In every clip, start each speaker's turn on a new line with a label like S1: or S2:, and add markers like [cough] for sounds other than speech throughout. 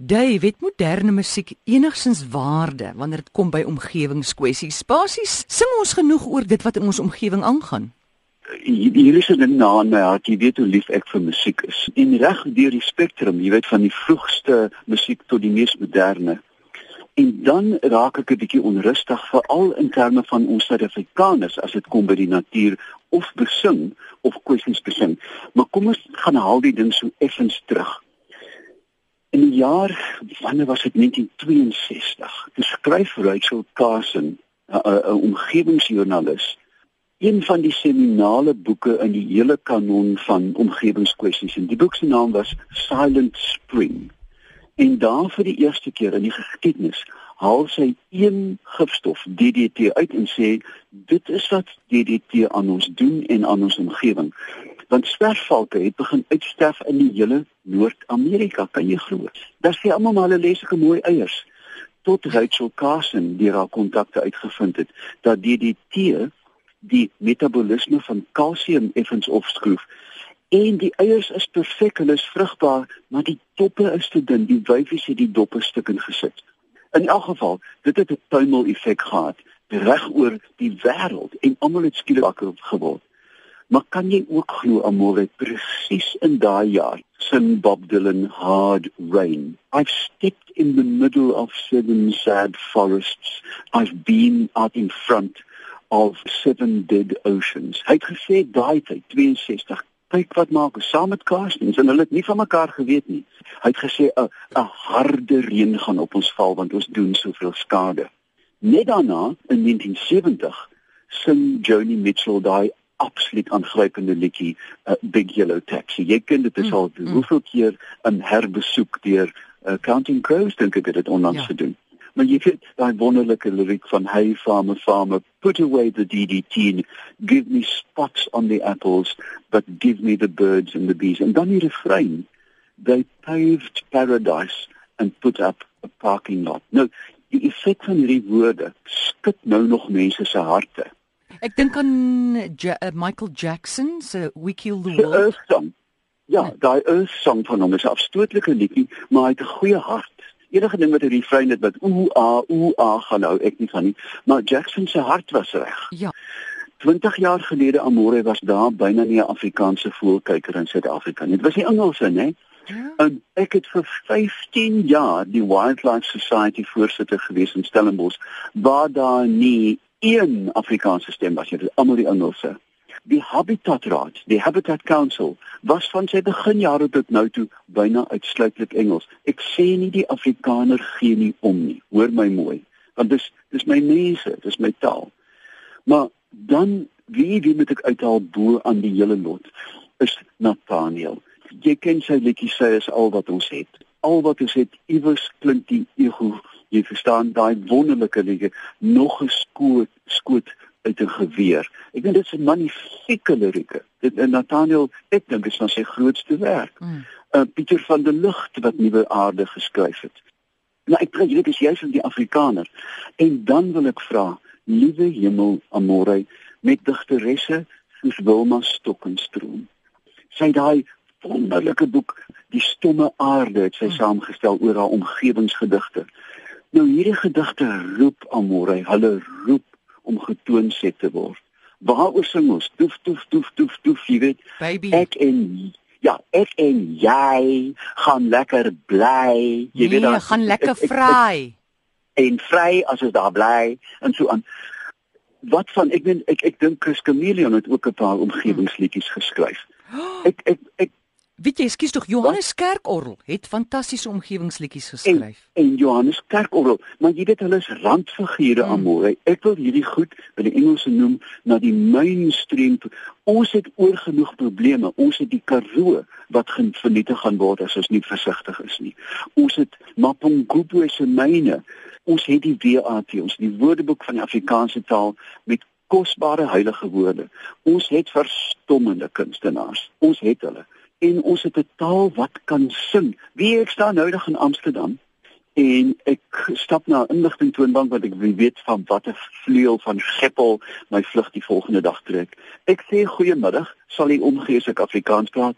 S1: Dave, het moderne musiek enigsins waarde wanneer dit kom by omgewingskwessies? Basies, sing ons genoeg oor dit wat in ons omgewing aangaan?
S2: Hier is 'n ding na in my hart, jy weet hoe lief ek vir musiek is. En reg deur die spektrum, jy weet van die vroegste musiek tot die mees moderne. En dan raak ek 'n bietjie onrustig veral in terme van ons Suid-Afrikaners as dit kom by die natuur of besing of kwessies besing. Maar kom ons gaan haal die ding so effens terug. In die jaar wanneer was dit 1962, skryf Rachel Carson, 'n omgewingsjoernalis, een van die seminale boeke in die hele kanon van omgewingskwessies. En die boek se naam was Silent Spring. En daar vir die eerste keer in die geskiedenis haal sy een gifstof DDT uit en sê dit is wat DDT aan ons doen en aan ons omgewing want swerfvalke het begin uitsterf in die hele Noord-Amerika, kan jy glo. Daar sê almal maar hulle lees ek mooi eiers tot Rachel Carson die ra kontakte uitgevind het dat DDT die metabolisme van kalsium effens opskroef en die eiers is perfek, hulle is vrugbaar, maar die toppe is te dun, die wyfies het die doppe stukkend gesit. In elk geval, dit het 'n tuimel effek gehad reg oor die wêreld en almal het skielik wakker geword. Maar kan jy ook glo Amore presies in daai jaar sing Bob Dylan Hard Rain. I've stepped in the middle of seven sad forests. I've been out in front of seven dead oceans. Hy het gesê daai tyd 62 kyk wat maak saam met Karstens en hulle het nie van mekaar geweet nie. Hy het gesê 'n 'n harde reën gaan op ons val want ons doen soveel skade. Net daarna in 1970 sing Joni Mitchell daai absoluut aangrypende liedjie uh, Big Yellow Taxi. Jy ken dit is mm, al mm. hoeveel keer 'n herbesoek deur uh, Counting Crows dink ek het dit onlangs ja. gedoen. Maar jy weet daai wonderlike liriek van Hey farmer farmer put away the DDT give me spots on the apples but give me the birds and the bees and dan die refrein they paved paradise and put up a parking lot. Nou die effek van hierdie woorde skud nou nog mense se harte.
S1: Ek dink aan ja uh, Michael Jackson se We Kill the World.
S2: Earth song. Ja, nee. daai Earth song van hom is 'n afstootlike liedjie, maar hy het 'n goeie hart. Enige ding met 'n refrein het wat ooh ah ooh ah gaan nou ek nie van nie, maar Jackson se hart was reg.
S1: Ja.
S2: 20 jaar gelede Amore was daar byna nie 'n Afrikaanse voelkyker in Suid-Afrika nie. Dit was die Engelse, né? Ja. En ek het vir 15 jaar die Wildlife Society voorsitter gewees in Stellenbosch waar daar nie een Afrikaanse stem was, is almal die Engelse. Die Habitat Raad, die Habitat Council was van sy beginjare tot nou toe byna uitsluitlik Engels. Ek sê nie die Afrikaner gee nie om nie. Hoor my mooi, want dis dis my mense, dis my taal. Maar dan wie wie moet ek uithaal bo aan die hele lot is Nathaniel. Jy ken sy liedjie sê is al wat ons het. Al wat ons het iewers klink die ego jy verstaan daai wonderlike liedjie nog 'n skoot skoot uit 'n geweer. Ek dink dit is 'n magnifieke lirieke. Dit en Nathaniel, ek dink is van sy grootste werk. Mm. Uh, Pieter van der Lig wat nuwe aarde geskryf het. Nou ek dink dit is juist van die Afrikaner. En dan wil ek vra, liewe hemel amore met digteresse soos Wilma Stokkenstroom. Sy daai wonderlike boek Die stomme aarde het sy mm. saamgestel oor haar omgewingsgedigte. Nou hierdie gedigte roep amore, hulle roep om getoonset te word. Waaroor sing ons? Doef doef doef doef doef, jy weet.
S1: Baby.
S2: Ek en ja, ek en jy gaan lekker bly. Jy
S1: nee, weet dan gaan lekker vry.
S2: En vry as ons daar bly en so aan. Wat van ek weet ek ek dink Chris Chameleon het ook 'n paar omgewingsliedjies geskryf. [gasps] Ek ek ek
S1: Weet jy, skuis tog Johannes Kerkorrel het fantastiese omgewingsliedjies geskryf.
S2: En, en Johannes Kerkorrel, maar jy weet hulle is randfigure mm. amore. Ek wil hierdie goed wat die Engelse noem na die mainstream. Ons het oorgenoeg probleme. Ons het die Karoo wat vernietig gaan word as ons nie versigtig is nie. Ons het Mapungubwe se myne. Ons het die WAT, ons die Woordeboek van die Afrikaanse taal met kosbare heilige woorde. Ons het verstommende kunstenaars. Ons het hulle en ons het 'n taal wat kan sing. Wie ek staan nou in Amsterdam en ek stap na 'n inligting toonbank wat ek weet van watter vleuel van Schiphol my vlug die volgende dag trek. Ek sê goeiemiddag, sal u omgee as ek Afrikaans praat?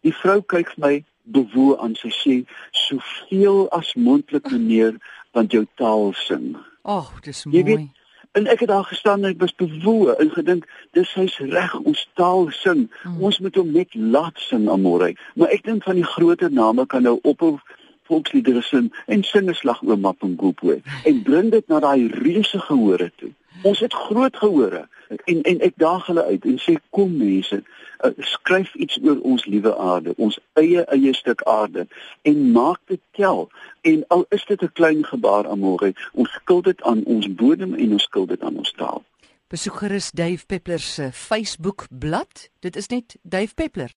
S2: Die vrou kyk vir my bewoe aan sy sê soveel as moontlik meneer want jou taal sing.
S1: Ag, oh, dis mooi. Jy weet,
S2: en ek het daar gestaan en ek was bewoe en gedink dis hy's reg ons taal sing. Hmm. Ons moet hom net laat sing amore. Maar ek dink van die groter name kan nou op volksliedere sing en sing 'n slag oor Mapungubwe en bring dit na daai reuse gehore toe. Ons het groot gehore en en ek daag hulle uit en sê kom mense uh, skryf iets oor ons liewe aarde ons eie eie stuk aarde en maak dit tel. En al is dit 'n klein gebaar amore ons skuld dit aan ons bodem en ons skuld dit aan ons taal.
S1: Besoek gerus Dave Peppler se Facebook bladsy. Dit is net Dave Peppler